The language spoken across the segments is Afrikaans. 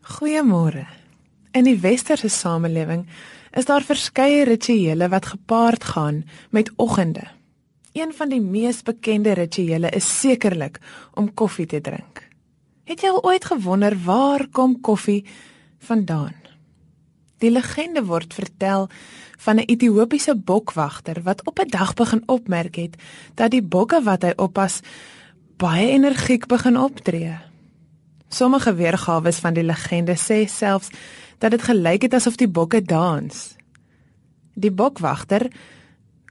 Goeiemôre. In die westerse samelewing is daar verskeie rituele wat gepaard gaan met oggende. Een van die mees bekende rituele is sekerlik om koffie te drink. Het jy al ooit gewonder waar kom koffie vandaan? Die legende word vertel van 'n Ethiopiese bokwagter wat op 'n dag begin opmerk het dat die bokke wat hy oppas baie energiek begin optree. Sommige weergawe van die legende sê selfs dat dit gelyk het asof die bokke dans. Die bokwagter,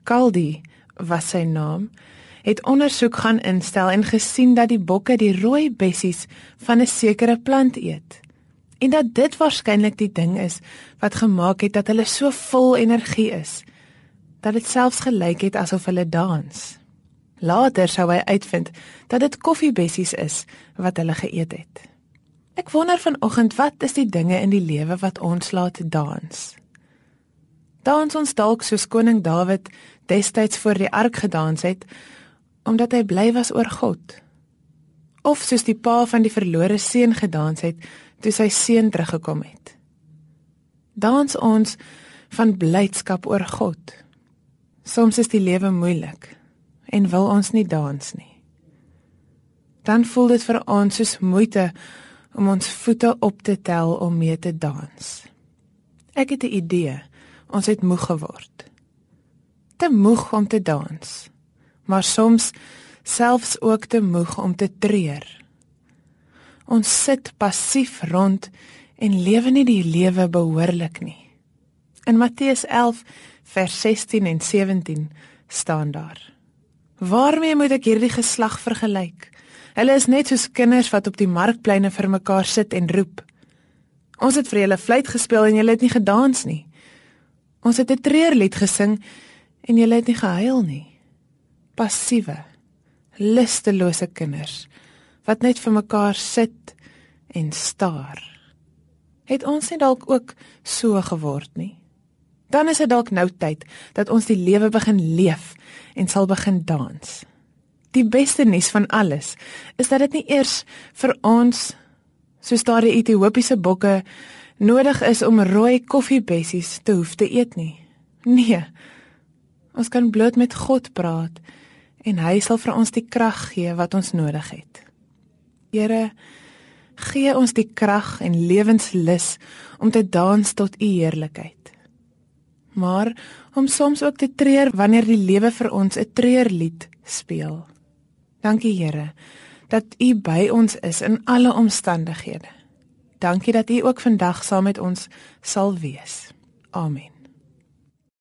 Kaldi was sy naam, het ondersoek gaan instel en gesien dat die bokke die rooi bessies van 'n sekere plant eet. En dat dit waarskynlik die ding is wat gemaak het dat hulle so vol energie is dat dit selfs gelyk het asof hulle dans. Later sou hy uitvind dat dit koffiebessies is wat hulle geëet het. Ek wonder vanoggend wat is die dinge in die lewe wat ons laat dans? Dans ons dalk soos koning Dawid destyds voor die ark gedans het omdat hy bly was oor God. Of soos die pa van die verlore seun gedans het toe sy seun teruggekom het. Dans ons van blydskap oor God. Soms is die lewe moeilik en wil ons nie dans nie. Dan voel dit vir ons soos moeite om ons voete op te tel om mee te dans. Ek het 'n idee. Ons het moeg geword. Te moeg om te dans maar soms selfs ook te moeg om te treur. Ons sit passief rond en lewe nie die lewe behoorlik nie. In Matteus 11 vers 16 en 17 staan daar: Waarmee moet ek hierdie geslag vergelyk? Hulle is net soos kinders wat op die markpleine vir mekaar sit en roep. Ons het vir julle fluit gespeel en julle het nie gedans nie. Ons het 'n treurlied gesing en julle het nie gehuil nie passiewe, lustelose kinders wat net vir mekaar sit en staar. Het ons nie dalk ook so geword nie? Dan is dit dalk nou tyd dat ons die lewe begin leef en sal begin dans. Die beste nuus van alles is dat dit nie eers vir ons soos daardie Ethiopiese bokke nodig is om rooi koffiebessies te hoef te eet nie. Nee. Ons kan bloot met God praat en hy sal vir ons die krag gee wat ons nodig het. Here, gee ons die krag en lewenslus om te dans tot u heerlikheid. Maar om soms ook te treur wanneer die lewe vir ons 'n treurlied speel. Dankie Here dat u by ons is in alle omstandighede. Dankie dat u ook vandag saam met ons sal wees. Amen.